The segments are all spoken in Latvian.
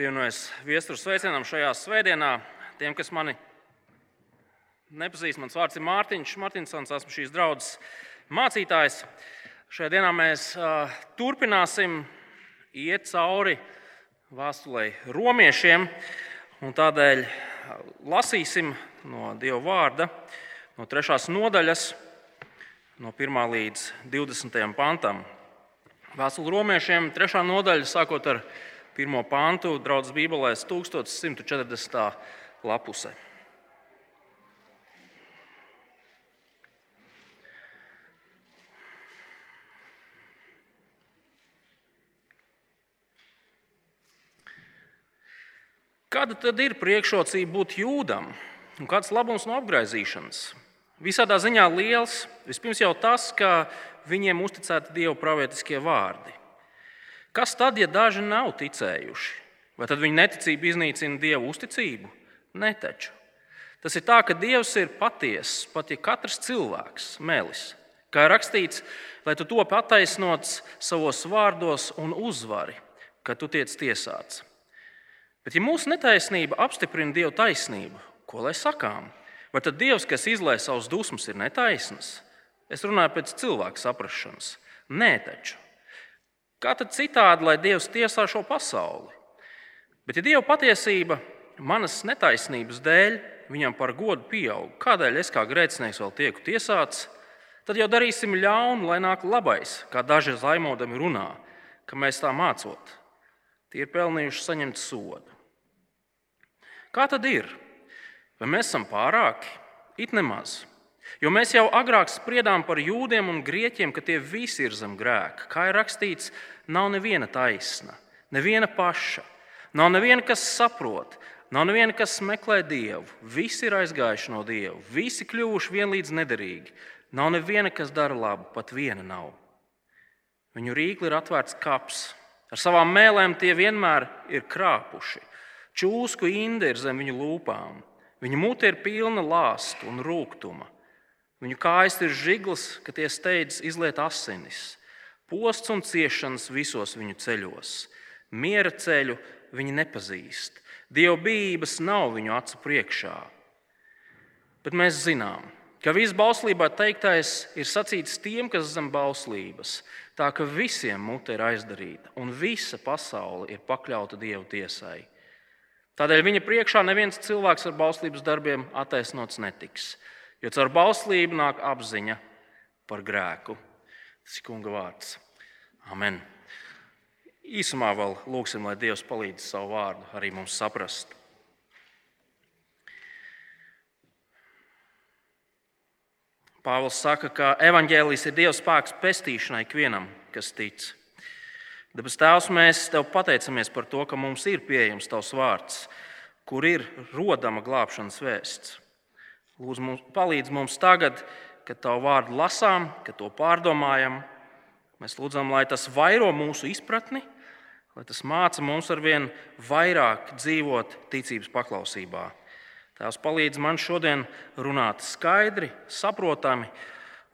Pievienojos viesturu sveicienam šajā svētdienā. Tiem, kas mani nepazīst, mans vārds ir Mārtiņš. Martinsons, esmu šīs draudzes mācītājs. Šajā dienā mēs uh, turpināsim iet cauri vēstulē romiešiem, tādēļ lasīsim no Dieva vārda, no trešās nodaļas, no 1 līdz 20 pantam. Vēstule romiešiem, trešā nodaļa, sākot ar pirmo pantu, draudzes Bībelēs 1140. lapusē. Kāda tad ir priekšrocība būt jūdam un kāds labums no apgaizīšanas? Visādā ziņā liels. Vispirms jau tas, ka viņiem uzticēti Dieva pravietiskie vārdi. Kas tad, ja daži nav ticējuši? Vai tad viņu neticība iznīcina Dieva uzticību? Netaču. Tas ir tā, ka Dievs ir patiess, pat ja katrs cilvēks melis. Kā rakstīts, lai tu top attaisnots savos vārdos un uzvari, kad tu tiec tiesāts. Bet, ja mūsu netaisnība apstiprina Dieva taisnību, ko lai sakām? Vai tad Dievs, kas izlaiž savus dusmas, ir netaisns? Es runāju pēc cilvēka saprāšanas. Nē, taču. Kā tad citādi, lai Dievs tiesā šo pasauli? Bet, ja Dieva patiesība manas netaisnības dēļ viņam par godu pieaug, kādēļ es kā grēcinieks vēl tieku tiesāts, tad jau darīsim ļaunu, lai nāk labais, kā daži zaimodami runā, ka mēs tā mācot. Tie ir pelnījuši saņemt sodu. Kā tad ir? Vai mēs esam pārāki? It nemaz. Jo mēs jau agrāk spriedām par jūdiem un grieķiem, ka tie visi ir zem grēka. Kā ir rakstīts, nav neviena taisna, neviena paša, nav neviena, kas saprot, nav neviena, kas meklē dievu. Visi ir aizgājuši no dieva, visi kļuvuši vienlīdz nederīgi. Nav neviena, kas dara labu, pat viena nav. Viņu rīkli ir atvērts kaps, Ar savām mēlēm tie vienmēr ir krāpuši. Čūsku inde ir zem viņu lūpām. Viņa mute ir pilna lāstu un rūkuma. Viņu kājas ir žiglas, ka tie steidz izliet asinis. Posts un ciešanas visos viņu ceļos. Miera ceļu viņi nepazīst. Dievbijības nav viņu acu priekšā. Bet mēs zinām, ka viss bauslībā teiktais ir sacīts tiem, kas zem bauslības, tā ka visiem mute ir aizdarīta un visa pasaule ir pakļauta Dieva tiesai. Tādēļ viņa priekšā neviens cilvēks ar bauslības darbiem attaisnots netiks, jo caur bauslību nāk apziņa par grēku. Tas ir kunga vārds. Amen. Īsumā vēl lūgsim, lai Dievs palīdz savu vārdu arī mums saprast. Pāvils saka, ka evaņģēlijs ir Dieva spēks pestīšanai ikvienam, kas tic. Dabas Tēvs, mēs Tev pateicamies par to, ka mums ir pieejams Tavs vārds, kur ir rodama glābšanas vēsts. Lūdzu, mums, palīdz mums tagad, kad Tavu vārdu lasām, kad to pārdomājam. Mēs lūdzam, lai tas vairo mūsu izpratni, lai tas māca mums ar vien vairāk dzīvot ticības paklausībā. Tēvs palīdz man šodien runāt skaidri, saprotami,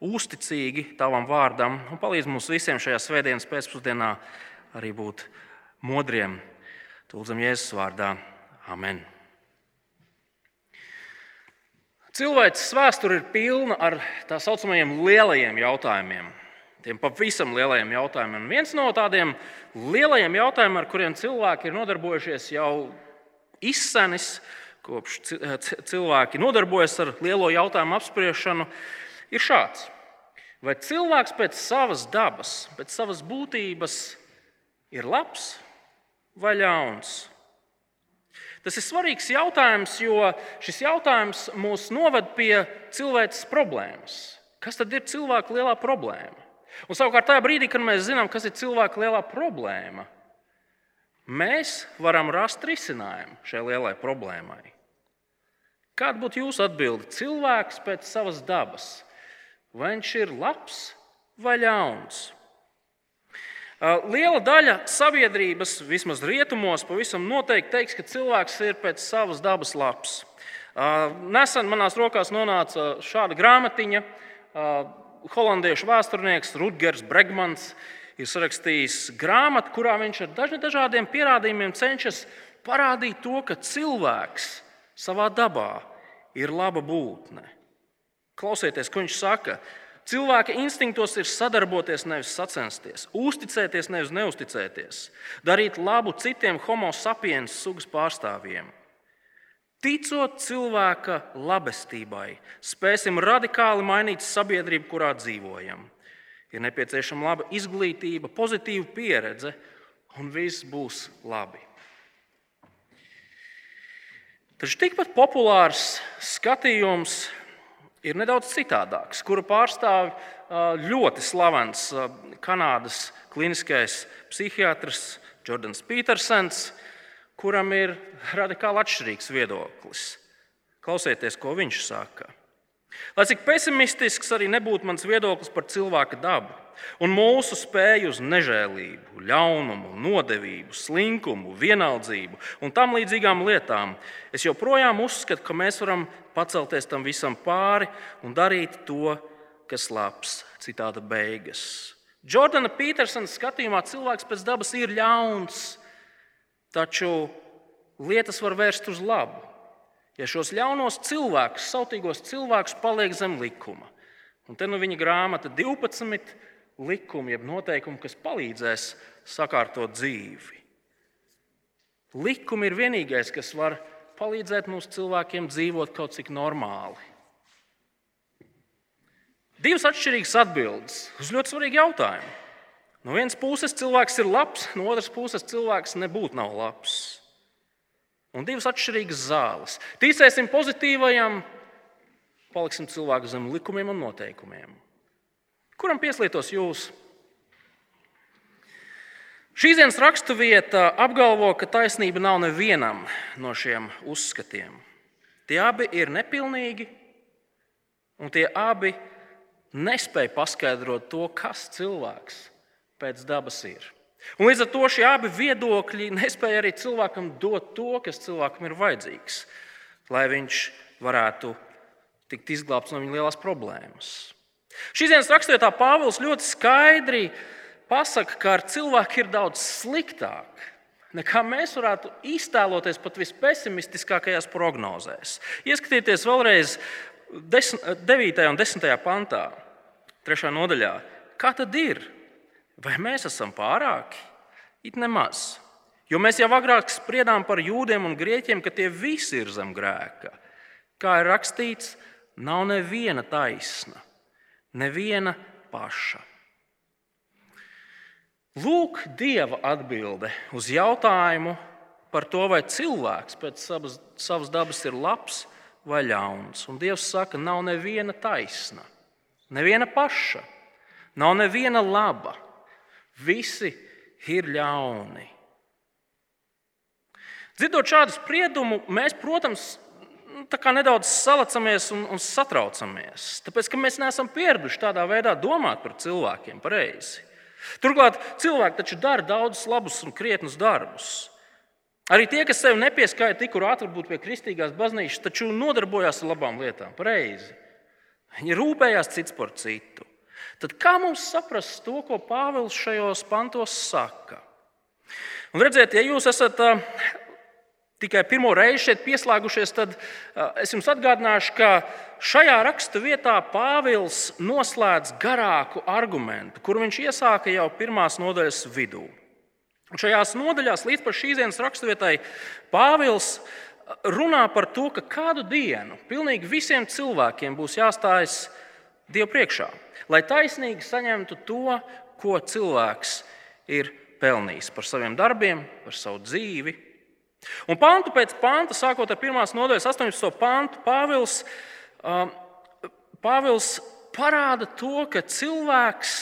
uzticīgi tavam vārdam, un palīdz mums visiem šajā svētdienas pēcpusdienā arī būt modriem. Tūlzam Jēzus vārdā. Amen. Cilvēces vēsture ir pilna ar tā saucamajiem lielajiem jautājumiem. Tiem pavisam lielajiem jautājumiem. Un viens no tādiem lielajiem jautājumiem, ar kuriem cilvēki ir nodarbojušies jau izsenis, kopš eh, cilvēki nodarbojas ar lielo jautājumu apspriešanu, ir šāds. Vai cilvēks pēc savas dabas, pēc savas būtības ir labs vai ļauns? Tas ir svarīgs jautājums, jo šis jautājums mūs noved pie cilvēces problēmas. Kas tad ir cilvēka lielā problēma? Un savukārt, tajā brīdī, kad mēs zinām, kas ir cilvēka lielā problēma, mēs varam rast risinājumu šai lielai problēmai. Kāda būtu jūsu atbilde? Cilvēks pēc savas dabas. Vai viņš ir labs vai ļauns? Liela daļa sabiedrības, vismaz rietumos, pavisam noteikti teiks, ka cilvēks ir pēc savas dabas labs. Nesen manās rokās nonāca šāda grāmatiņa. Holandiešu vēsturnieks Rudgers Bregmans ir sarakstījis grāmatu, kurā viņš ar dažādiem pierādījumiem cenšas parādīt to, ka cilvēks savā dabā ir laba būtne. Klausieties, ko viņš saka. Cilvēka instinktos ir sadarboties, nevis sacensties, uzticēties, nevis neusticēties, darīt labu citiem homo sapiens sugas pārstāvjiem. Ticot cilvēka labestībai, spēsim radikāli mainīt sabiedrību, kurā dzīvojam. Ir nepieciešama laba izglītība, pozitīva pieredze, un viss būs labi. Taču tikpat populārs skatījums ir nedaudz citādāks, kuru pārstāv ļoti slavens Kanādas kliniskais psihiatrs Jordans Petersons, kuram ir radikāli atšķirīgs viedoklis. Klausieties, ko viņš saka. Lai cik pesimistisks arī nebūtu mans viedoklis par cilvēka dabu, un mūsu spēju uz nežēlību, ļaunumu, nodevību, slinkumu, vienaldzību un tam līdzīgām lietām, es joprojām uzskatu, ka mēs varam pacelties tam visam pāri un darīt to, kas labs. Citāta beigas. Jordana Petersona skatījumā cilvēks pēc dabas ir ļauns, taču lietas var vērst uz labu. Ja šos ļaunos cilvēkus, sautīgos cilvēkus, paliek zem likuma. Un te nu viņa grāmata 12 likumi, jeb noteikumi, kas palīdzēs sakārtot dzīvi. Likumi ir vienīgais, kas var palīdzēt mūsu cilvēkiem dzīvot kaut cik normāli. Divas atšķirīgas atbildes uz ļoti svarīgu jautājumu. No vienas puses cilvēks ir labs, no otras puses cilvēks nebūtu nav labs. Un divas atšķirīgas zāles. Ticēsim pozitīvajam, paliksim cilvēku zem likumiem un noteikumiem. Kuram pieslietos jūs? Šīs dienas raksturvieta apgalvo, ka taisnība nav nevienam no šiem uzskatiem. Tie abi ir nepilnīgi, un tie abi nespēja paskaidrot to, kas cilvēks pēc dabas ir. Un līdz ar to šie abi viedokļi nespēja arī cilvēkam dot to, kas cilvēkam ir vajadzīgs, lai viņš varētu tikt izglābts no viņa lielās problēmas. Šīs dienas raksturvietā Pāvils ļoti skaidri pasaka, ka ar cilvēku ir daudz sliktāk nekā mēs varētu iztēloties pat vispesimistiskākajās prognozēs. Ieskatieties vēlreiz 9. un 10. pantā, 3. nodaļā. Kā tad ir? Vai mēs esam pārāki? It nemaz. Jo mēs jau agrāk spriedām par jūdiem un grieķiem, ka tie visi ir zem grēka. Kā ir rakstīts, nav neviena taisna neviena paša. Lūk, Dieva atbilde uz jautājumu par to, vai cilvēks pēc savas, savas dabas ir labs vai ļauns. Un Dievs saka, nav neviena taisna, neviena paša, nav neviena laba. Visi ir ļauni. Dzirdot šādu spriedumu, mēs, protams, Nu, nedaudz salacamies un, un satraucamies. Tāpēc, ka mēs neesam pieraduši tādā veidā domāt par cilvēkiem pareizi. Turklāt cilvēki taču dara daudzus labus un krietnus darbus. Arī tie, kas sev nepieskaita tik ātri būt pie kristīgās baznīcas, taču nodarbojās ar labām lietām, pareizi. Viņi rūpējās cits par citu. Tad kā mums saprast to, ko Pāvils šajos pantos saka? Un redziet, ja jūs esat tikai pirmo reizi šeit pieslēgušies, tad es jums atgādināšu, ka šajā raksta vietā Pāvils noslēdz garāku argumentu, kuru viņš iesāka jau pirmās nodaļas vidū. Un šajās nodaļās līdz šīs dienas raksturvietai Pāvils runā par to, ka kādu dienu pilnīgi visiem cilvēkiem būs jāstājas Dievu priekšā, lai taisnīgi saņemtu to, ko cilvēks ir pelnījis par saviem darbiem, par savu dzīvi, Un pantu pēc panta, sākot ar 1. nodaļas 18. pantu, Pāvils, um, Pāvils parāda to, ka cilvēks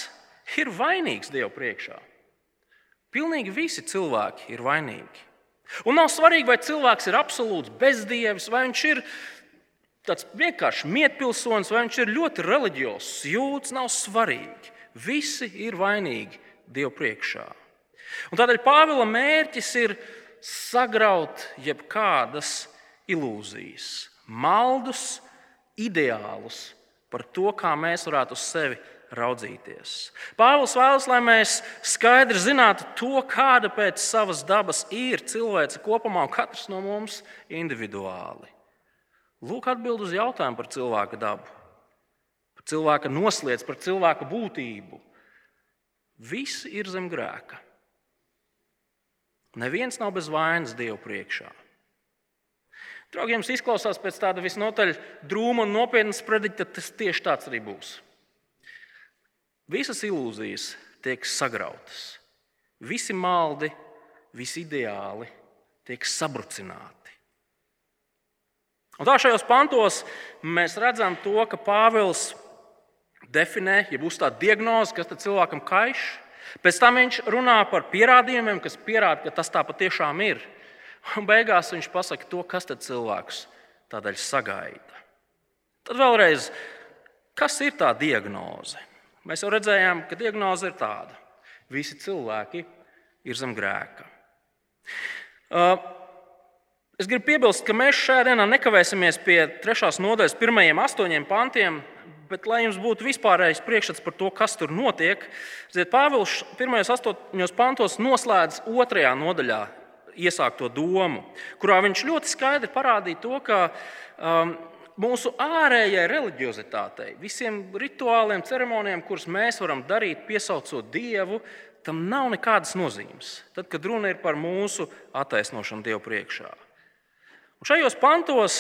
ir vainīgs Dieva priekšā. Pilnīgi visi cilvēki ir vainīgi. Un nav svarīgi, vai cilvēks ir absolūts bezdievis, vai viņš ir tāds vienkārši mietpilsonis, vai viņš ir ļoti reliģiozs, jūtas, nav svarīgi. Visi ir vainīgi Dieva priekšā. Un tādēļ Pāvila mērķis ir sagraut jebkādas ilūzijas, maldus, ideālus par to, kā mēs varētu uz sevi raudzīties. Pāvils vēlas, lai mēs skaidri zinātu to, kāda pēc savas dabas ir cilvēce kopumā un katrs no mums individuāli. Lūk, atbild uz jautājumu par cilvēka dabu, par cilvēka noslēdz, par cilvēka būtību. Visi ir zem grēka. Neviens nav bez vainas Dievu priekšā. Draugi, jums izklausās pēc tāda visnotaļ drūma un nopietnas predikta, tas tieši tāds arī būs. Visas ilūzijas tiek sagrautas. Visi maldi, visi ideāli tiek sabrucināti. Un tā šajos pantos mēs redzam to, ka Pāvils definē, ja būs tāda diagnoze, kas cilvēkam kaiš. Pēc tam viņš runā par pierādījumiem, kas pierāda, ka tas tā patiešām ir. Un beigās viņš pasaka to, kas tad cilvēks tādēļ sagaida. Tad vēlreiz, kas ir tā diagnoze? Mēs jau redzējām, ka diagnoze ir tāda. Visi cilvēki ir zem grēka. Uh, es gribu piebilst, ka mēs šajā dienā nekavēsimies pie trešās nodaļas pirmajiem astoņiem pantiem, bet lai jums būtu vispārējais priekšstats par to, kas tur notiek, Ziet, Pāvils pirmajos astoņos pantos noslēdz otrajā nodaļā iesākto domu, kurā viņš ļoti skaidri parādīja to, ka um, mūsu ārējai reliģiozitātei, visiem rituāliem, ceremonijām, kurus mēs varam darīt, piesaucot Dievu, tam nav nekādas nozīmes. Tad, kad runa ir par mūsu attaisnošanu Dievu priekšā. Šajos pantos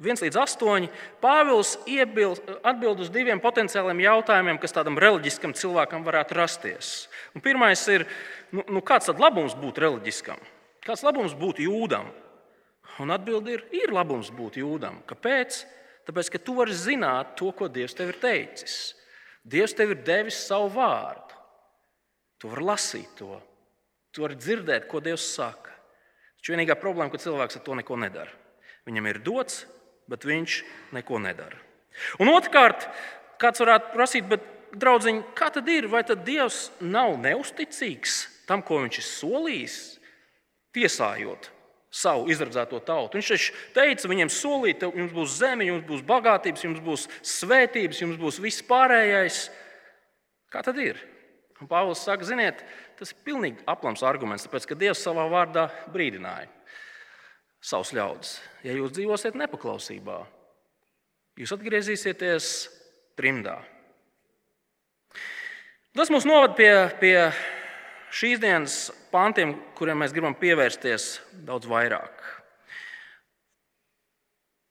1 līdz 8. Pāvils atbild uz diviem potenciāliem jautājumiem, kas tādam reliģiskam cilvēkam varētu rasties. Un pirmais ir, nu, nu kāds tad labums būtu reliģiskam? Kāds labums būtu jūdam? Un atbildi ir, ir labums būt jūdam. Kāpēc? Tāpēc, ka tu vari zināt to, ko Dievs tev ir teicis. Dievs tev ir devis savu vārdu. Tu vari lasīt to, tu vari dzirdēt, ko Dievs saka. Taču vienīgā problēma, ka cilvēks ar to neko nedara. Viņam ir dots, bet viņš neko nedara. Un otrkārt, kāds varētu prasīt, bet, draudziņ, kā tad ir? Vai tad Dievs nav neusticīgs tam, ko viņš ir solījis? tiesājot savu izradzēto tautu. Viņš taču teica viņiem, solīt, jums būs zeme, jums būs bagātības, jums būs svētības, jums būs viss pārējais. Kā tad ir? Un Pāvils saka, ziniet, tas ir pilnīgi aplams arguments, tāpēc ka Dievs savā vārdā brīdināja savus ļaudis. Ja jūs dzīvosiet nepaklausībā, jūs atgriezīsieties trimdā. Tas mūs novada pie, pie šīs dienas pantiem, kuriem mēs gribam pievērsties daudz vairāk.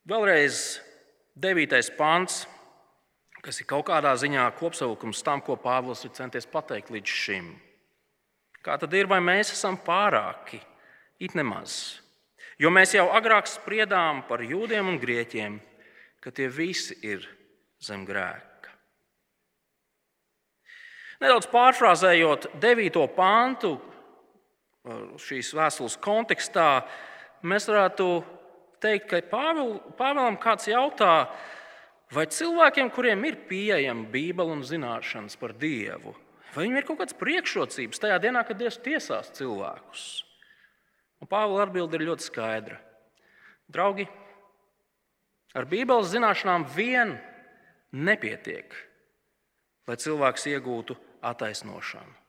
Vēlreiz devītais pants, kas ir kaut kādā ziņā kopsavilkums tam, ko Pāvils ir centies pateikt līdz šim. Kā tad ir, vai mēs esam pārāki? It nemaz. Jo mēs jau agrāk spriedām par jūdiem un grieķiem, ka tie visi ir zem grēka. Nedaudz pārfrāzējot 9. pāntu šīs vēstules kontekstā, mēs varētu teikt, ka Pāvel, Pāvēlam kāds jautā, vai cilvēkiem, kuriem ir pieejama Bībele un zināšanas par Dievu, vai viņiem ir kaut kādas priekšrocības tajā dienā, kad Dievs tiesās cilvēkus? Un Pāvila atbilde ir ļoti skaidra. Draugi, ar Bībeles zināšanām vien nepietiek, lai cilvēks iegūtu attaisnošanu.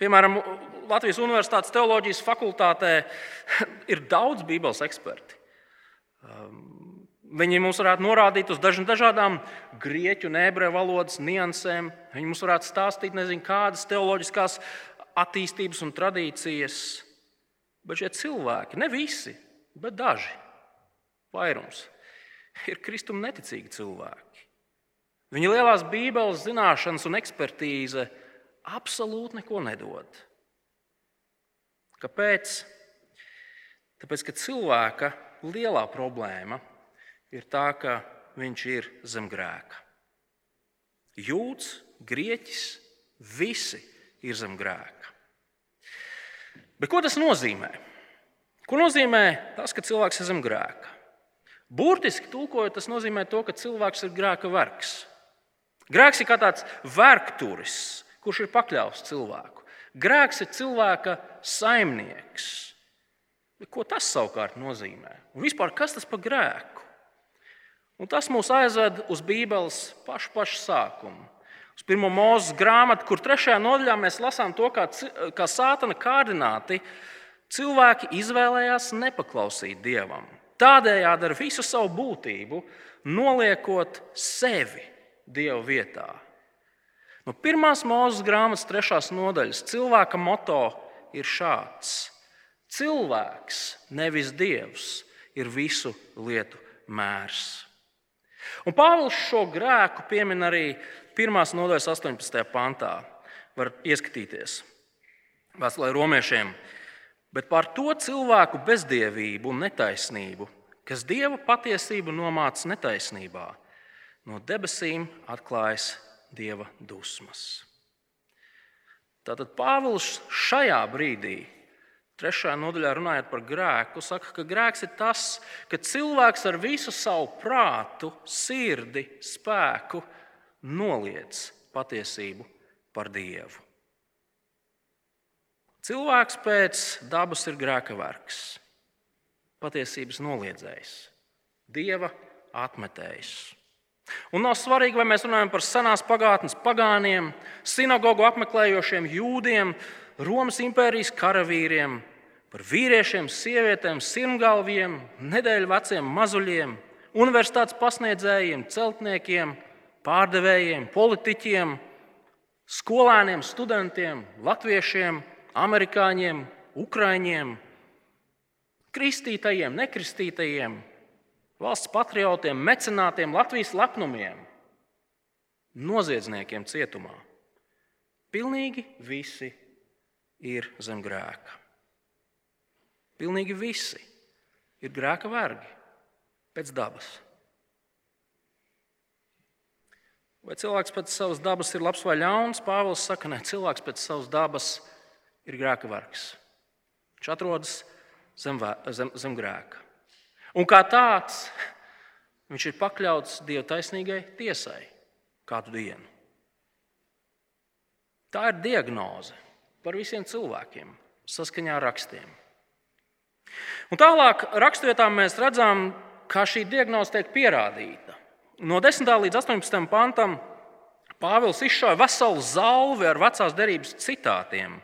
Piemēram, Latvijas Universitātes teoloģijas fakultātē ir daudz Bībeles eksperti. Viņi mums varētu norādīt uz dažādām grieķu un ebreju valodas niansēm. Viņi mums varētu stāstīt, nezinu, kādas teoloģiskās attīstības un tradīcijas. Bet šie cilvēki, ne visi, bet daži, vairums, ir kristum neticīgi cilvēki. Viņa lielās Bībeles zināšanas un ekspertīze absolūti neko nedod. Kāpēc? Tāpēc, ka cilvēka lielā problēma ir tā, ka viņš ir zem grēka. Jūds, grieķis, visi ir zem grēka. Bet ko tas nozīmē? Ko nozīmē tas, ka cilvēks ir zem grēka? Burtiski tulkojot, tas nozīmē to, ka cilvēks ir grēka vergs. Grēks ir kā tāds vergturis, kurš ir pakļauts cilvēku. Grēks ir cilvēka saimnieks. Ko tas savukārt nozīmē? Un vispār, kas tas par grēku? Un tas mūs aizved uz Bībeles pašu, pašu sākumu. Uz pirmo mūzes grāmatu, kur trešajā nodaļā mēs lasām to, kā, kā sātana kārdināti cilvēki izvēlējās nepaklausīt dievam. Tādējādi ar visu savu būtību noliekot sevi dievu vietā. No pirmās mūzes grāmatas, trešās nodaļas, cilvēka moto ir šāds: Cilvēks, nevis dievs, ir visu lietu mērs. Un Pāvils šo grēku piemin arī 1. nodaļas 18. pantā. Var ieskatīties Vēstulē romiešiem. Bet par to cilvēku bezdievību un netaisnību, kas dieva patiesību nomāca netaisnībā, no debesīm atklājas dieva dusmas. Tātad Pāvils šajā brīdī Trešajā nodaļā runājot par grēku, saka, ka grēks ir tas, ka cilvēks ar visu savu prātu, sirdi, spēku noliedz patiesību par Dievu. Cilvēks pēc dabas ir grēka vergs, patiesības noliedzējs, Dieva atmetējs. Un nav svarīgi, vai mēs runājam par senās pagātnes pagāniem, sinagogu apmeklējošiem jūdiem, Romas impērijas karavīriem, par vīriešiem, sievietēm, sirmgalviem, nedēļu veciem mazuļiem, universitātes pasniedzējiem, celtniekiem, pārdevējiem, politiķiem, skolēniem, studentiem, latviešiem, amerikāņiem, ukraiņiem, kristītajiem, nekristītajiem, valsts patriotiem, mecenātiem, Latvijas lepnumiem, noziedzniekiem cietumā. Pilnīgi visi ir zem grēka. Pilnīgi visi ir grēka vergi pēc dabas. Vai cilvēks pēc savas dabas ir labs vai ļauns? Pāvils saka, ka cilvēks pēc savas dabas ir grēka vergs. Viņš atrodas zem, zem, zem grēka. Un kā tāds, viņš ir pakļauts Dieva taisnīgai tiesai kādu dienu. Tā ir diagnoze par visiem cilvēkiem saskaņā ar rakstiem. Un tālāk raksturvietā mēs redzam, kā šī diagnoze tiek pierādīta. No 10. līdz 18. pantam Pāvils izšāva veselu zalvi ar vecās derības citātiem,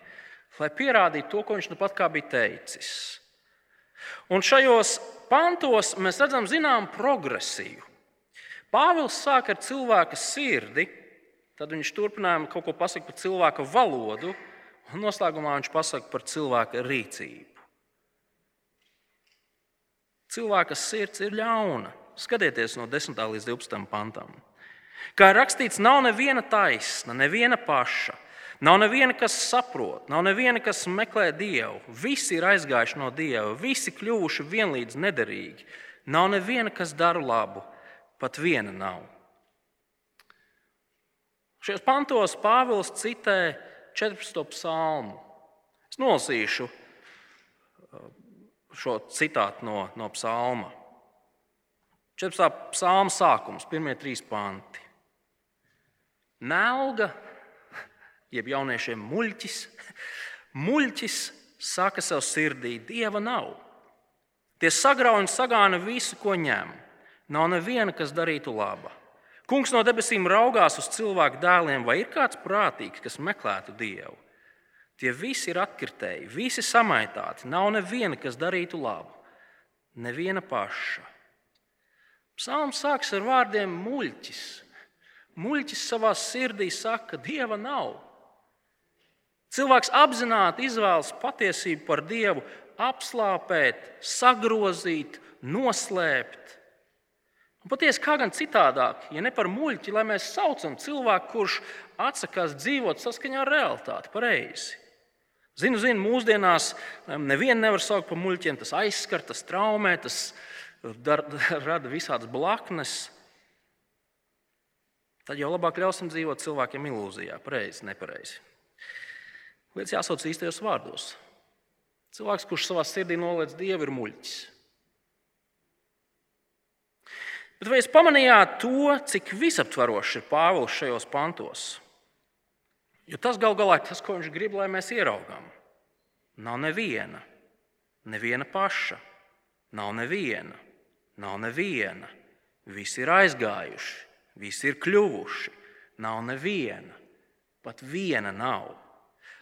lai pierādītu to, ko viņš nu pat kā bija teicis. Un šajos pantos mēs redzam zināmu progresiju. Pāvils sāk ar cilvēka sirdi, tad viņš turpinājumā kaut ko pasakot par cilvēka valodu, un noslēgumā viņš pasaka par cilvēka rīcību. Cilvēka sirds ir ļauna. Skatieties no 10. līdz 12. pantam. Kā rakstīts, nav neviena taisna, neviena paša. Nav neviena, kas saprot, nav neviena, kas meklē dievu. Visi ir aizgājuši no dieva, visi kļuvuši vienlīdz nederīgi. Nav neviena, kas dara labu, pat viena nav. Šajos pantos Pāvils citē 14. psalmu. Es nolasīšu šo citātu no, no psalma. 14. psalma sākums, pirmie trīs panti. Nelga, jeb jauniešiem muļķis, muļķis saka sev sirdī, dieva nav. Tie sagrauj un sagāna visu, ko ņem. Nav neviena, kas darītu labu. Kungs no debesīm raugās uz cilvēku dēliem, vai ir kāds prātīgs, kas meklētu dievu. Tie visi ir atkritēji, visi samaitāti. Nav neviena, kas darītu labu. Neviena paša. Psalms sāks ar vārdiem muļķis. Muļķis savā sirdī saka, ka dieva nav. Cilvēks apzināti izvēlas patiesību par dievu, apslāpēt, sagrozīt, noslēpt. Un patiesi, kā gan citādāk, ja ne par muļķi, lai mēs saucam cilvēku, kurš atsakās dzīvot saskaņā ar realitāti, pareizi. Zinu, zinu, mūsdienās nevienu nevar saukt par muļķiem. Tas aizskar, tas traumē, tas dar, rada visādas blaknes. Tad jau labāk ļausim dzīvot cilvēkiem ilūzijā, pareizi, nepareizi. Lietas jāsauc īstajos vārdos. Cilvēks, kurš savā sirdī noliedz dievu, ir muļķis. Bet vai jūs pamanījāt to, cik visaptvarošs ir Pāvils šajos pantos? Jo tas gal galā ir tas, ko viņš grib, lai mēs ieraugām. Nav neviena, neviena paša, nav neviena, nav neviena, visi ir aizgājuši, visi ir kļuvuši. Nav neviena, pat viena nav.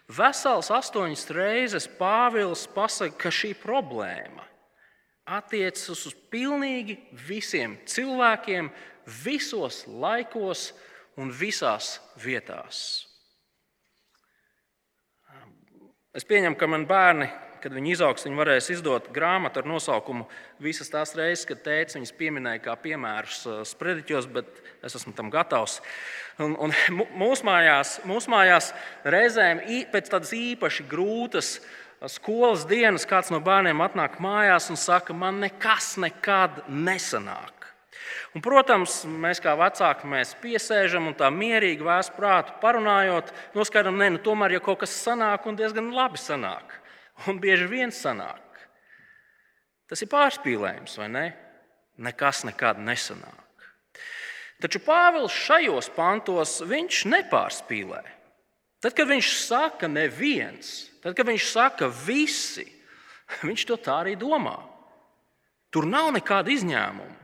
Vesels astoņas reizes Pāvils pasaka, ka šī problēma attiecas uz pilnīgi visiem cilvēkiem, visos laikos un visās vietās. Es pieņemu, ka man bērni, kad viņi izaugs, viņi varēs izdot grāmatu ar nosaukumu Visas tās reizes, kad tēvs viņas pieminēja kā piemērus uh, sprediķos, bet es esmu tam gatavs. Un, un mūsu mājās, mūsu mājās reizēm pēc tādas īpaši grūtas uh, skolas dienas kāds no bērniem atnāk mājās un saka, man nekas nekad nesanāk. Un, protams, mēs kā vecāki mēs piesēžam un tā mierīgi vēs prātu parunājot, noskaidrojam, ka nu, tomēr, ja kaut kas sanāk un diezgan labi sanāk, un bieži vien sanāk, tas ir pārspīlējums, vai ne? Nekas nekad nesanāk. Taču Pāvils šajos pantos nepārspīlē. Tad, kad viņš saka neviens, tad, kad viņš saka visi, viņš to tā arī domā. Tur nav nekāda izņēmuma.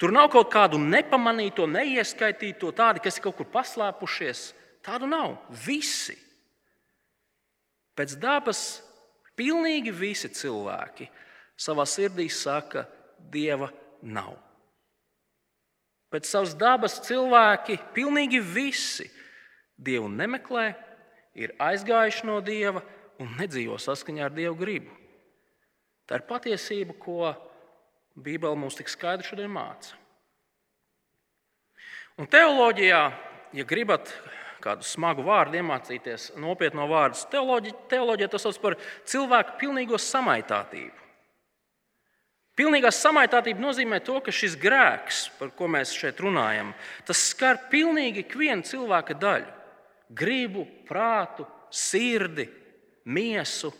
Tur nav kaut kādu nepamanīto, neieskaitīto, tādu, kas ir kaut kur paslēpušies. Tādu nav. Visi. Pēc dabas pilnīgi visi cilvēki savā sirdī saka, Dieva nav. Pēc savas dabas cilvēki, pilnīgi visi, Dievu nemeklē, ir aizgājuši no Dieva un nedzīvo saskaņā ar Dieva gribu. Tā ir patiesība, ko Bībele mums tik skaidri šodien māca. Un teoloģijā, ja gribat kādu smagu vārdu iemācīties, nopietno vārdu, teoloģija, teoloģija tas sauc par cilvēku pilnīgo samaitātību. Pilnīgā samaitātība nozīmē to, ka šis grēks, par ko mēs šeit runājam, tas skar pilnīgi ikvienu cilvēka daļu - gribu, prātu, sirdi, miesu,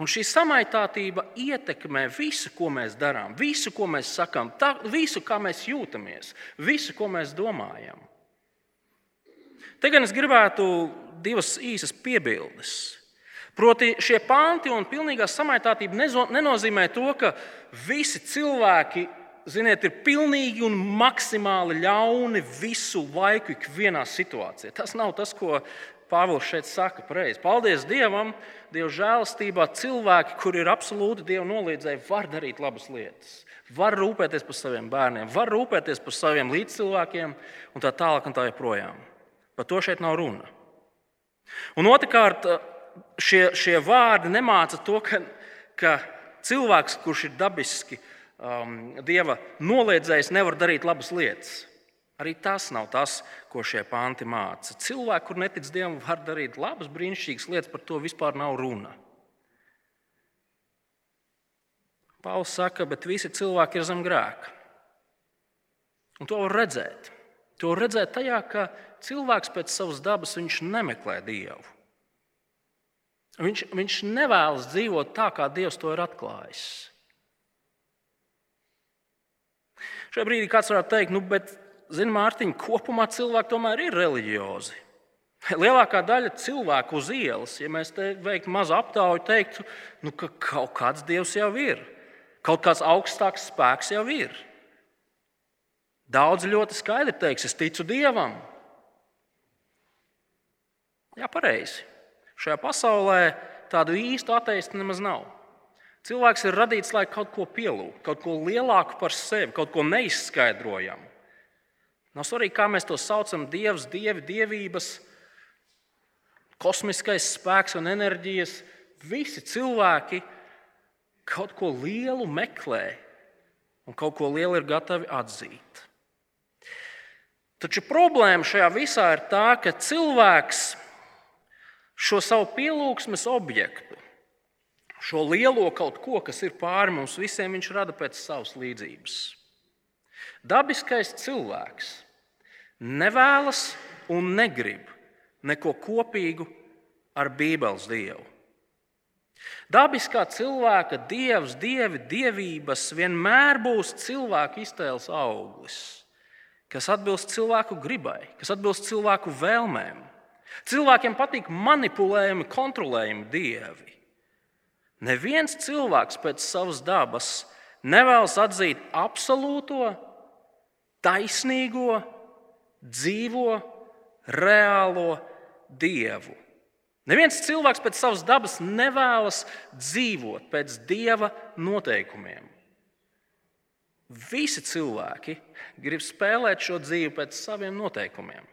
Un šī samaitātība ietekmē visu, ko mēs darām, visu, ko mēs sakām, tā, visu, kā mēs jūtamies, visu, ko mēs domājam. Te gan es gribētu divas īsas piebildes. Proti, šie panti un pilnīgā samaitātība nenozīmē to, ka visi cilvēki ziniet, ir pilnīgi un maksimāli ļauni visu laiku, ikvienā situācijā. Tas nav tas, ko Pāvils šeit saka pareizi. Paldies Dievam, Dieva žēlastībā cilvēki, kuri ir absolūti Dieva noliedzēji, var darīt labas lietas. Var rūpēties par saviem bērniem, var rūpēties par saviem līdzcilvēkiem un tā tālāk un tā joprojām. Par to šeit nav runa. Un otrkārt, šie, šie vārdi nemāca to, ka, ka cilvēks, kurš ir dabiski um, dieva noliedzējs, nevar darīt labas lietas. Arī tas nav tas, ko šie panti māca. Cilvēki, kur netic Dievam, var darīt labas, brīnišķīgas lietas, par to vispār nav runa. Pāvils saka, bet visi cilvēki ir zem grēka. Un to var redzēt. To var redzēt tajā, ka cilvēks pēc savas dabas nemeklē Dievu. Viņš, viņš nevēlas dzīvot tā, kā Dievs to ir atklājis. Šajā brīdī kāds varētu teikt, nu, bet Zini, Mārtiņ, kopumā cilvēki tomēr ir reliģiozi. Lielākā daļa cilvēku uz ielas, ja mēs te veiktu mazu aptauju, teiktu, nu, ka kaut kāds dievs jau ir, kaut kāds augstāks spēks jau ir. Daudz ļoti skaidri teiks, es ticu dievam. Jā, pareizi. Šajā pasaulē tādu īstu ateistu nemaz nav. Cilvēks ir radīts, lai kaut ko pielūgtu, kaut ko lielāku par sevi, kaut ko neizskaidrojamu. Nav svarīgi, kā mēs to saucam, dievs, dievi, dievības, kosmiskais spēks un enerģijas. Visi cilvēki kaut ko lielu meklē un kaut ko lielu ir gatavi atzīt. Taču problēma šajā visā ir tā, ka cilvēks šo savu pielūgsmes objektu, šo lielo kaut ko, kas ir pāri mums visiem, viņš rada pēc savas līdzības. Dabiskais cilvēks nevēlas un negrib neko kopīgu ar Bībeles dievu. Dabiskā cilvēka dievs, dievi, dievības vienmēr būs cilvēka iztēles auglis, kas atbilst cilvēku gribai, kas atbilst cilvēku vēlmēm. Cilvēkiem patīk manipulējami, kontrolējami dievi. Neviens cilvēks pēc savas dabas nevēlas atzīt absolūto, taisnīgo, dzīvo, reālo Dievu. Neviens cilvēks pēc savas dabas nevēlas dzīvot pēc Dieva noteikumiem. Visi cilvēki grib spēlēt šo dzīvi pēc saviem noteikumiem.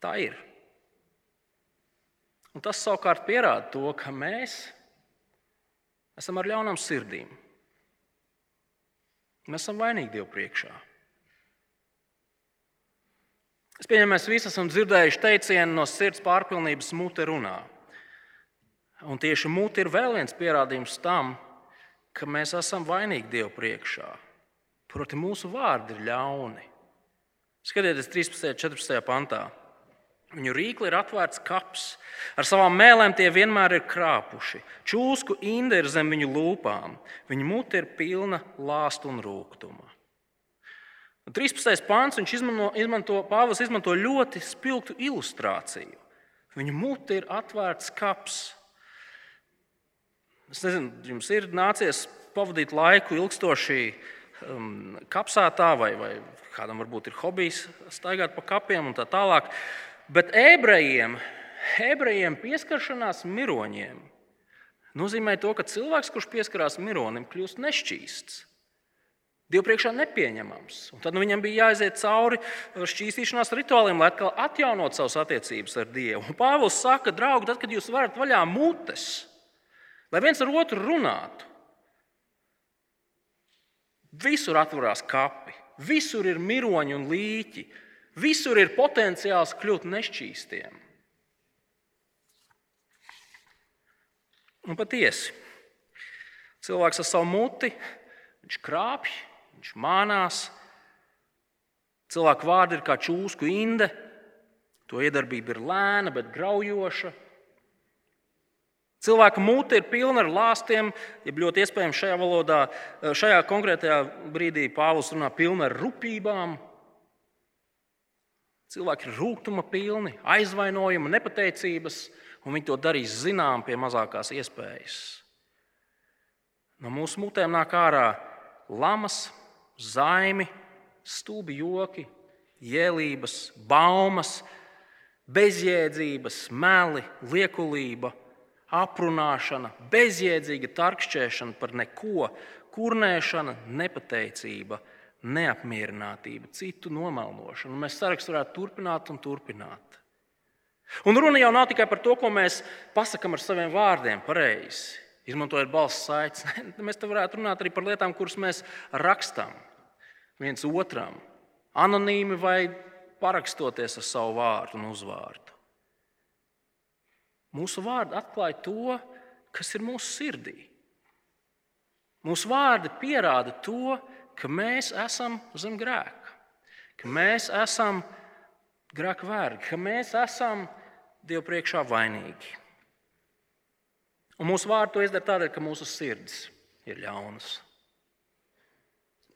Tā ir. Un tas savukārt pierāda to, ka mēs esam ar ļaunām sirdīm. Mēs esam vainīgi Dievu priekšā. Es pieņemu, mēs visi esam dzirdējuši teicienu no sirds pārpilnības mute runā. Un tieši mute ir vēl viens pierādījums tam, ka mēs esam vainīgi Dievu priekšā. Proti, mūsu vārdi ir ļauni. Skatieties, 13. un 14. pantā. Viņu rīkli ir atvērts kaps, ar savām mēlēm tie vienmēr ir krāpuši. Čūsku inde ir zem viņu lūpām, viņu mute ir pilna lāstu un rūkuma. 13. pāns viņš izmanto, izmanto, Pāvils izmanto ļoti spilgtu ilustrāciju. Viņa mute ir atvērts kaps. Es nezinu, jums ir nācies pavadīt laiku ilgstoši um, kapsētā, vai, vai kādam varbūt ir hobijs staigāt pa kapiem un tā tālāk. Bet ebrejiem, ebrejiem pieskaršanās miroņiem nozīmē to, ka cilvēks, kurš pieskarās mironim, kļūst nešķīsts. Dievu priekšā nepieņemams. Un tad nu, viņam bija jāiziet cauri šķīstīšanās rituāliem, lai atkal atjaunotu savas attiecības ar Dievu. Un Pāvils saka, draugi, tad, kad jūs varat vaļā mutes, lai viens ar otru runātu, visur atverās kapi, visur ir miroņi un līķi. Visur ir potenciāls kļūt nešķīstiem. Un patiesi, cilvēks ar savu muti, viņš krāpj, viņš mānās. Cilvēka vārdi ir kā čūsku inde, to iedarbība ir lēna, bet graujoša. Cilvēka mute ir pilna ar lāstiem, ja ļoti iespējams šajā valodā, šajā konkrētajā brīdī Pāvils runā pilna ar rupībām. Cilvēki ir rūkuma pilni, aizvainojuma, nepateicības, un viņi to darīs zinām pie mazākās iespējas. No mūsu mutēm nāk ārā lamas, zaimi, stūbi joki, jēlības, baumas, bezjēdzības, meli, liekulība, aprunāšana, bezjēdzīga tarkšķēšana par neko, kurnēšana, nepateicība neapmierinātība, citu nomelnošana. Mēs sarakstu varētu turpināt un turpināt. Un runa jau nav tikai par to, ko mēs pasakām ar saviem vārdiem, pareizi, izmantojot balss saites. Mēs te varētu runāt arī par lietām, kuras mēs rakstām viens otram, anonīmi vai parakstoties ar savu vārdu un uzvārdu. Mūsu vārdi atklāja to, kas ir mūsu sirdī. Mūsu vārdi pierāda to, ka mēs esam zem grēka, ka mēs esam grēka vergi, ka mēs esam Dievu priekšā vainīgi. Un mūsu vārdu to izdara tādēļ, ka mūsu sirds ir ļaunas.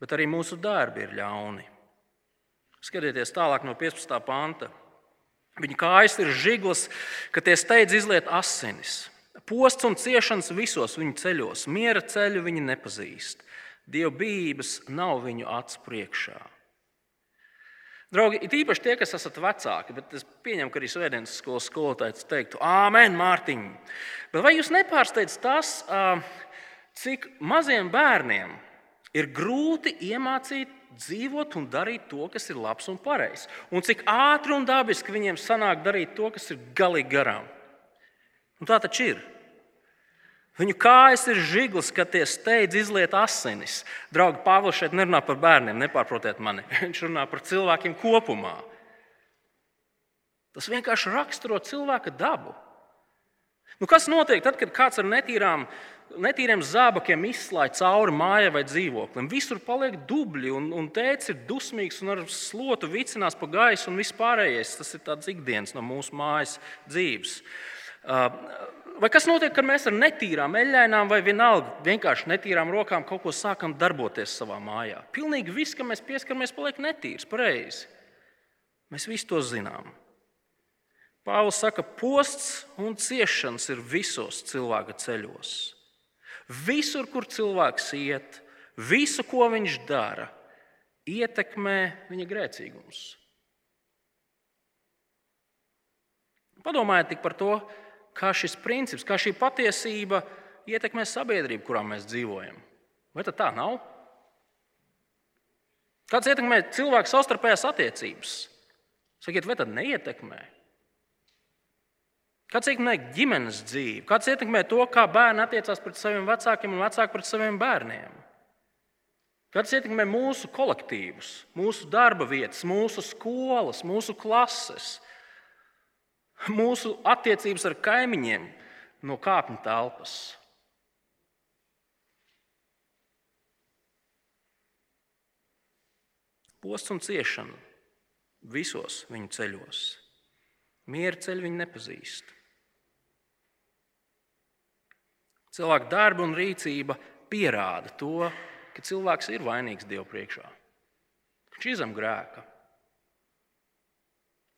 Bet arī mūsu darbi ir ļauni. Skatieties tālāk no 15. panta. Viņa kājas ir žiglas, ka tie steidz izliet asinis. Posts un ciešanas visos viņu ceļos, miera ceļu viņi nepazīst. Dievbijības nav viņu acu priekšā. Draugi, it īpaši tie, kas esat vecāki, bet es pieņemu, ka arī svētdienas skolas skolotājs teiktu, Āmen, Mārtiņ. Bet vai jūs nepārsteidz tas, cik maziem bērniem ir grūti iemācīt dzīvot un darīt to, kas ir labs un pareizs? Un cik ātri un dabiski viņiem sanāk darīt to, kas ir galīgi garām? Un tā taču ir. Viņu kājas ir žiglas, kad tie steidz izliet asinis. Draugi, Pāvils šeit nerunā par bērniem, nepārprotiet mani. Viņš runā par cilvēkiem kopumā. Tas vienkārši raksturo cilvēka dabu. Nu, kas notiek tad, kad kāds ar netīrām, netīriem zābakiem izslēdz cauri mājai vai dzīvoklim? Visur paliek dubļi, un, un tēvs ir dusmīgs un ar slotu vicinās pa gaisu un viss pārējais. Tas ir tāds ikdienas no mūsu mājas dzīves. Uh, vai kas notiek, kad mēs ar netīrām eļļainām vai vienalga vienkārši netīrām rokām kaut ko sākam darboties savā mājā? Pilnīgi viss, kam mēs pieskaramies, paliek netīrs, pareizi. Mēs visi to zinām. Pāvils saka, posts un ciešanas ir visos cilvēka ceļos. Visur, kur cilvēks iet, visu, ko viņš dara, ietekmē viņa grēcīgums. Padomājiet par to, kā šis princips, kā šī patiesība ietekmē sabiedrību, kurā mēs dzīvojam. Vai tā nav? Kāds ietekmē cilvēku savstarpējās attiecības? Sakiet, vai tad neietekmē? Kāds ietekmē ģimenes dzīvi? Kāds ietekmē to, kā bērni attiecās pret saviem vecākiem un vecāki pret saviem bērniem? Kāds ietekmē mūsu kolektīvus, mūsu darba vietas, mūsu skolas, mūsu klases, mūsu attiecības ar kaimiņiem no kāpņu telpas? Posts un ciešana visos viņu ceļos. Miera ceļu viņi nepazīst. Cilvēka darba un rīcība pierāda to, ka cilvēks ir vainīgs Dieva priekšā. Viņš izem grēka.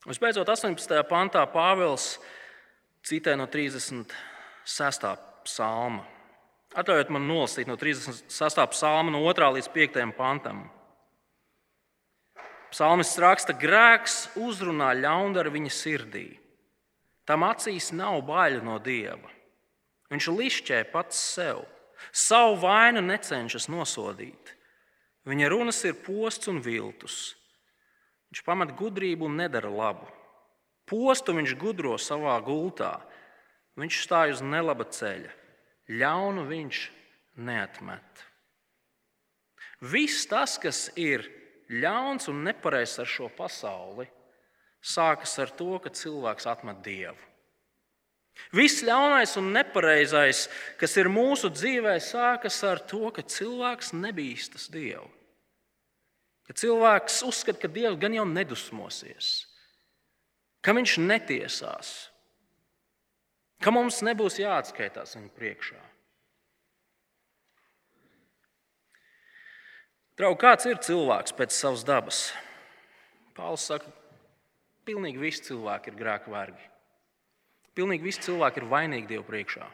Vispēcot 18. pantā Pāvils citē no 36. psalma. Atļaujiet man nolasīt no 36. psalma, no 2. līdz 5. pantam. Psalmists raksta, ka grēks uzrunā ļaundaru viņa sirdī. Tam acīs nav baila no dieva. Viņš lišķē pats sev, savu vainu necenšas nosodīt. Viņa runas ir posts un viltus. Viņš pamet gudrību un nedara labu. Postu viņš gudro savā gultā. Viņš stāj uz nelaba ceļa. Ļaunu viņš neatmet. Viss tas, kas ir ļauns un nepareizs ar šo pasauli sākas ar to, ka cilvēks atmet dievu. Viss ļaunais un nepareizais, kas ir mūsu dzīvē, sākas ar to, ka cilvēks nebīstas dievu. Ka cilvēks uzskata, ka dievs gan jau nedusmosies, ka viņš netiesās, ka mums nebūs jāatskaitās viņa priekšā. Draugi, kāds ir cilvēks pēc savas dabas? Pāvils saka, ka pilnīgi visi cilvēki ir grēka vergi. Pilnīgi visi cilvēki ir vainīgi Dievu priekšā.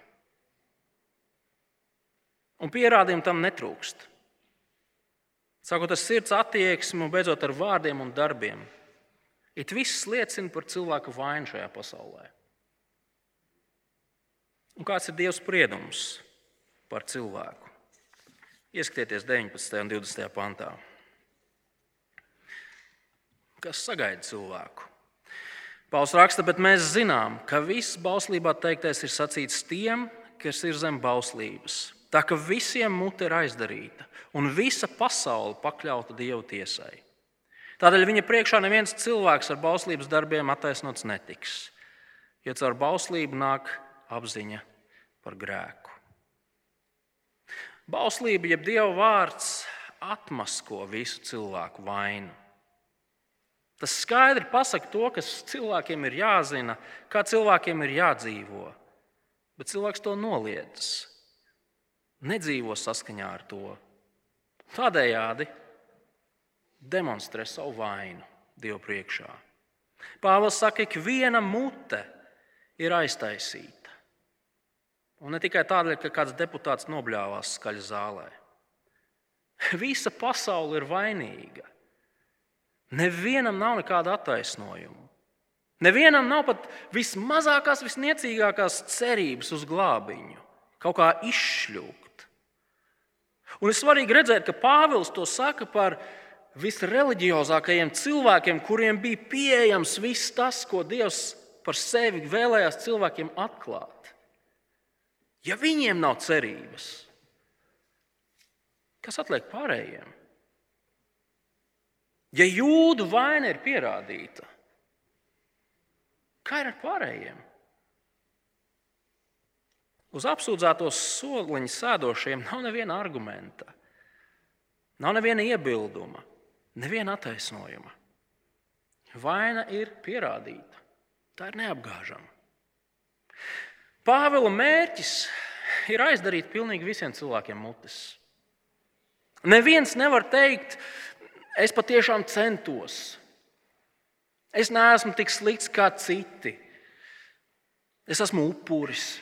Un pierādījumu tam netrūkst. Sākot ar sirds attieksmi un beidzot ar vārdiem un darbiem. It viss liecina par cilvēku vainu šajā pasaulē. Un kāds ir Dieva spriedums par cilvēku? Ieskatieties 19. un 20. pantā. Kas sagaida cilvēku? Pauls raksta, bet mēs zinām, ka viss bauslībā teiktais ir sacīts tiem, kas ir zem bauslības. Tā ka visiem mute ir aizdarīta un visa pasaule pakļauta Dieva tiesai. Tādēļ viņa priekšā neviens cilvēks ar bauslības darbiem attaisnots netiks, jo caur bauslību nāk apziņa par grēku. Bauslība, jeb Dieva vārds, atmasko visu cilvēku vainu. Tas skaidri pasaka to, kas cilvēkiem ir jāzina, kā cilvēkiem ir jādzīvo. Bet cilvēks to noliedz. Nedzīvo saskaņā ar to. Tādējādi demonstrē savu vainu Dievu priekšā. Pāvils saka, ka viena mute ir aiztaisīta. Un ne tikai tādēļ, ka kāds deputāts nobļāvās skaļi zālē. Visa pasaule ir vainīga. Nevienam nav nekāda attaisnojuma. Nevienam nav pat vismazākās, visniecīgākās cerības uz glābiņu, kaut kā izšļūkt. Un ir svarīgi redzēt, ka Pāvils to saka par visreliģiozākajiem cilvēkiem, kuriem bija pieejams viss tas, ko Dievs par sevi vēlējās cilvēkiem atklāt. Ja viņiem nav cerības, kas atliek pārējiem? Ja jūdu vaina ir pierādīta, kā ir ar pārējiem? Uz apsūdzētos soliņa sēdošiem nav neviena argumenta, nav neviena iebilduma, neviena attaisnojuma. Vaina ir pierādīta, tā ir neapgāžama. Pāvila mērķis ir aizdarīt pilnīgi visiem cilvēkiem mutes. Neviens nevar teikt, es patiešām centos. Es neesmu tik slikts kā citi. Es esmu upuris.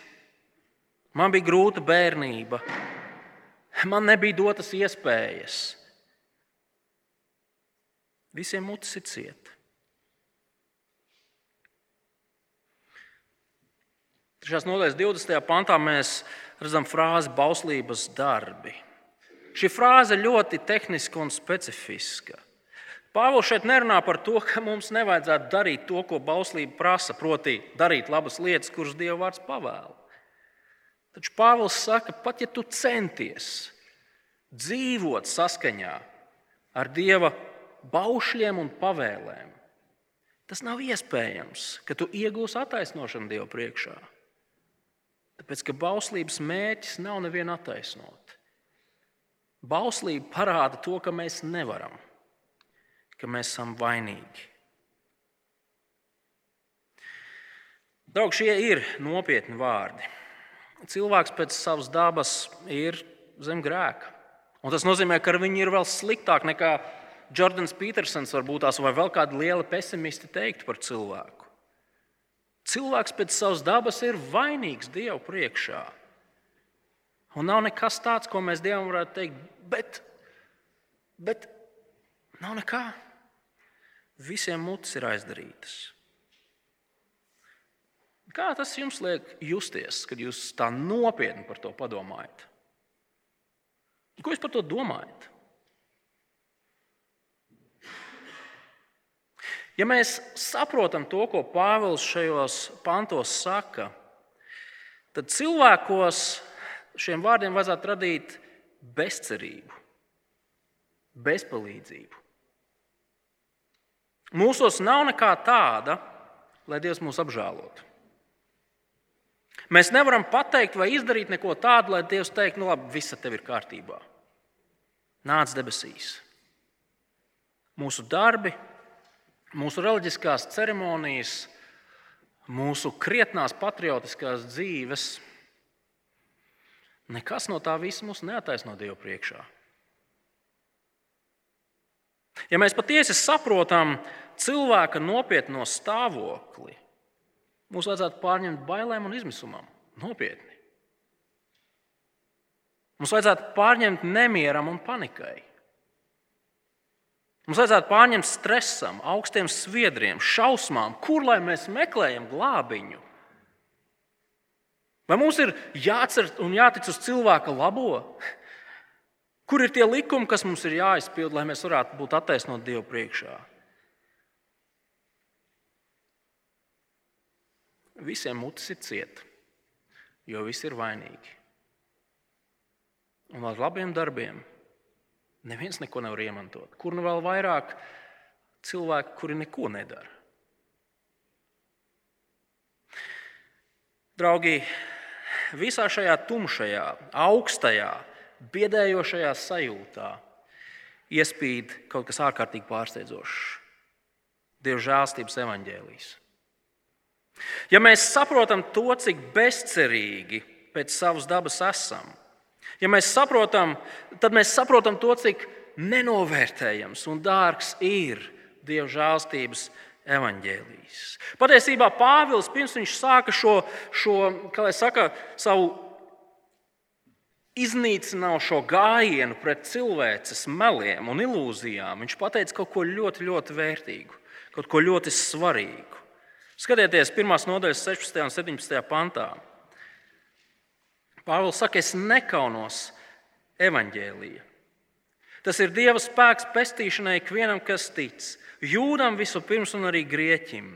Man bija grūta bērnība. man nebija dotas iespējas. Visiem cieta. Trešās nodaļas 20. pantā mēs redzam frāzi bauslības darbi. Šī frāze ļoti tehniska un specifiska. Pāvils šeit nerunā par to, ka mums nevajadzētu darīt to, ko bauslība prasa, proti, darīt labas lietas, kuras Dieva vārds pavēla. Taču Pāvils saka, pat ja tu centies dzīvot saskaņā ar Dieva baušļiem un pavēlēm, tas nav iespējams, ka tu iegūsi attaisnošanu Dieva priekšā. Tāpēc, ka bauslības mērķis nav nevienu attaisnot. Bauslība parāda to, ka mēs nevaram, ka mēs esam vainīgi. Draugi, šie ir nopietni vārdi. Cilvēks pēc savas dabas ir zem grēka. Un tas nozīmē, ka viņi ir vēl sliktāk nekā Jordans Petersons, varbūt tās vai vēl kādi lieli pesimisti teiktu par cilvēku. Cilvēks pēc savas dabas ir vainīgs Dievu priekšā. Un nav nekas tāds, ko mēs Dievam varētu teikt, bet, bet nav nekā. Visiem mutes ir aizdarītas. Kā tas jums liek justies, kad jūs tā nopietni par to padomājat? Ko jūs par to domājat? Ja mēs saprotam to, ko Pāvils šajos pantos saka, tad cilvēkos šiem vārdiem vajadzētu radīt bezcerību, bezpalīdzību. Mūsos nav nekā tāda, lai Dievs mūs apžēlotu. Mēs nevaram pateikt vai izdarīt neko tādu, lai Dievs teiktu, nu labi, viss tev ir kārtībā. Nāc debesīs. Mūsu darbi, mūsu reliģiskās ceremonijas, mūsu krietnās patriotiskās dzīves, nekas no tā visa mūs neataisno Dievu priekšā. Ja mēs patiesi saprotam cilvēka nopietno stāvokli, mums vajadzētu pārņemt bailēm un izmisumam. Nopietni. Mums vajadzētu pārņemt nemieram un panikai. Mums vajadzētu pārņemt stresam, augstiem sviedriem, šausmām, kur lai mēs meklējam glābiņu. Vai mums ir jācer un jātic uz cilvēka labo? Kur ir tie likumi, kas mums ir jāizpild, lai mēs varētu būt attaisnoti Dievu priekšā? Visiem mutes ir cieta, jo visi ir vainīgi. Un ar labiem darbiem Neviens neko nevar iemantot. Kur nu vēl vairāk cilvēku, kuri neko nedara? Draugi, visā šajā tumšajā, augstajā, biedējošajā sajūtā iespīd kaut kas ārkārtīgi pārsteidzošs. Dieva žēlstības evaņģēlijas. Ja mēs saprotam to, cik bezcerīgi pēc savas dabas esam, Ja mēs saprotam, tad mēs saprotam to, cik nenovērtējams un dārgs ir Dieva žēlstības evaņģēlijs. Patiesībā Pāvils pirms viņš sāka šo, šo saka, savu iznīcinošo gājienu pret cilvēces meliem un ilūzijām, viņš pateica kaut ko ļoti, ļoti vērtīgu, kaut ko ļoti svarīgu. Skatieties, 1. nodaļas 16. un 17. pantā. Pāvils saka, es nekaunos evaņģēlīja. Tas ir Dieva spēks pestīšanai ikvienam, kas tic, jūdam vispirms un arī grieķim,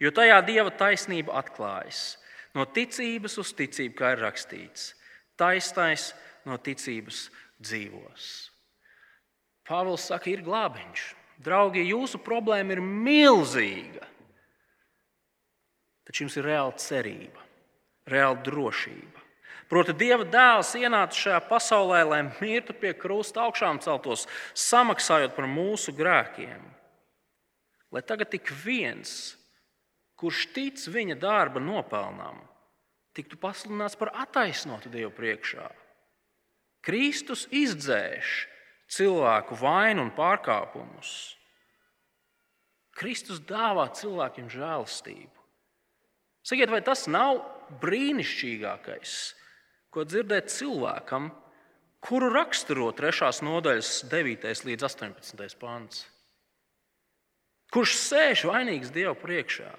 jo tajā Dieva taisnība atklājas. No ticības uz ticību, kā ir rakstīts, taisnais no ticības dzīvos. Pāvils saka, ir glābiņš. Draugi, jūsu problēma ir milzīga. Taču jums ir reāla cerība, reāla drošība. Proti, Dieva dēls ienāca šajā pasaulē, lai mirtu pie krusta augšām celtos, samaksājot par mūsu grēkiem. Lai tagad tik viens, kurš tic viņa darba nopelnām, tiktu pasludināts par attaisnotu Dievu priekšā. Kristus izdzēš cilvēku vainu un pārkāpumus. Kristus dāvā cilvēkiem žēlastību. Sakiet, vai tas nav brīnišķīgākais, ko dzirdēt cilvēkam, kuru raksturo 3. nodaļas 9. līdz 18. pāns. Kurš sēž vainīgs Dieva priekšā?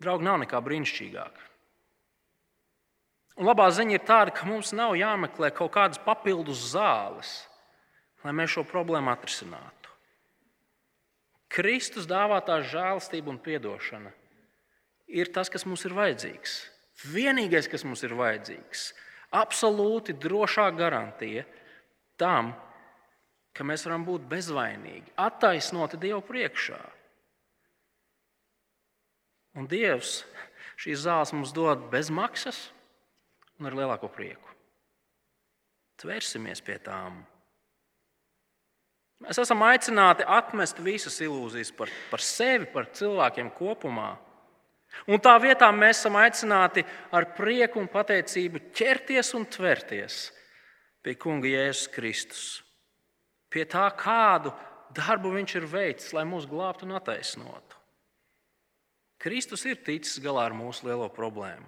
Draugi, nav nekā brīnišķīgāka. Un labā ziņa ir tāda, ka mums nav jāmeklē kaut kādas papildus zāles, lai mēs šo problēmu atrisinātu. Kristus dāvātā žēlastība un atdošana ir tas, kas mums ir vajadzīgs. Vienīgais, kas mums ir vajadzīgs, absolūti drošā garantija tam, ka mēs varam būt bezvainīgi, attaisnoti Dievu priekšā. Un Dievs šīs zāles mums dod bez maksas un ar lielāko prieku. Tvērsimies pie tām. Mēs esam aicināti atmest visas ilūzijas par, par sevi, par cilvēkiem kopumā. Un tā vietā mēs esam aicināti ar prieku un pateicību ķerties un tverties pie Kunga Jēzus Kristus. Pie tā, kādu darbu Viņš ir veicis, lai mūs glābtu un attaisnotu. Kristus ir ticis galā ar mūsu lielo problēmu.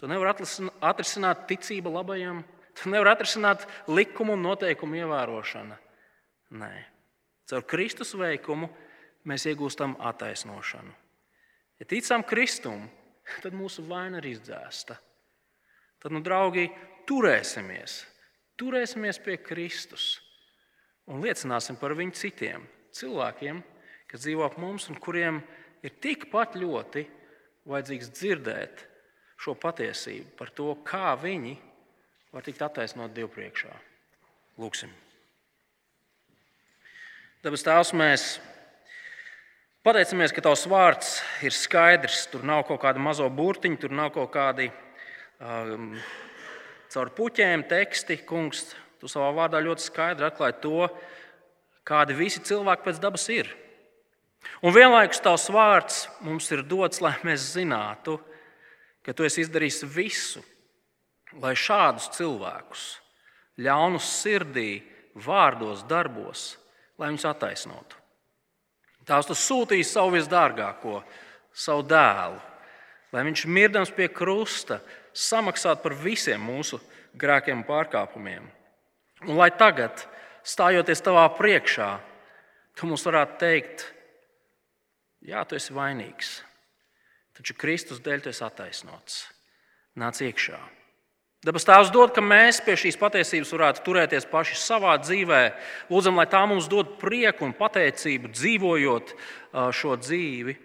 Tu nevari atrisināt ticību labajam, tu nevari atrisināt likumu un noteikumu ievērošanu. Nē, caur Kristus veikumu mēs iegūstam attaisnošanu. Ja ticam Kristum, tad mūsu vaina ir izdzēsta. Tad, nu, draugi, turēsimies, turēsimies pie Kristus un liecināsim par viņu citiem cilvēkiem, kas dzīvo ap mums un kuriem ir tikpat ļoti vajadzīgs dzirdēt šo patiesību par to, kā viņi var tikt attaisnot Dievu priekšā. Lūksim! Dabas Tēvs, mēs pateicamies, ka Tavs vārds ir skaidrs. Tur nav kaut kāda mazo burtiņa, tur nav kaut kādi um, caur puķēm teksti. Kungs, Tu savā vārdā ļoti skaidri atklāji to, kādi visi cilvēki pēc dabas ir. Un vienlaikus Tavs vārds mums ir dots, lai mēs zinātu, ka tu esi izdarījis visu, lai šādus cilvēkus, ļaunus sirdī, vārdos, darbos, lai viņus attaisnotu. Tās tu sūtīji savu visdārgāko, savu dēlu, lai viņš mirdams pie krusta samaksātu par visiem mūsu grēkiem un pārkāpumiem. Un lai tagad, stājoties tavā priekšā, tu mums varētu teikt, jā, tu esi vainīgs Taču Kristus dēļ tu esi attaisnots. Nāc iekšā. Dabas Tēvs dod, ka mēs pie šīs patiesības varētu turēties paši savā dzīvē. Lūdzam, lai tā mums dod prieku un pateicību dzīvojot šo dzīvi.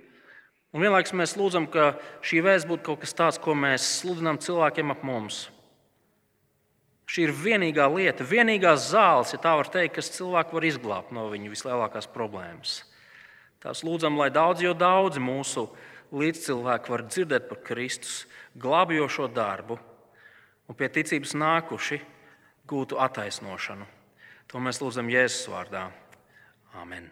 Un vienlaikus mēs lūdzam, ka šī vēsts būtu kaut kas tāds, ko mēs sludinām cilvēkiem ap mums. Šī ir vienīgā lieta, vienīgā zāles, ja tā var teikt, kas cilvēku var izglābt no viņa vislielākās problēmas. Tās lūdzam, lai daudz, jo daudzi mūsu līdzcilvēki var dzirdēt par Kristus glābjošo darbu un pie ticības nākuši gūtu attaisnošanu. To mēs lūdzam Jēzus vārdā. Amen.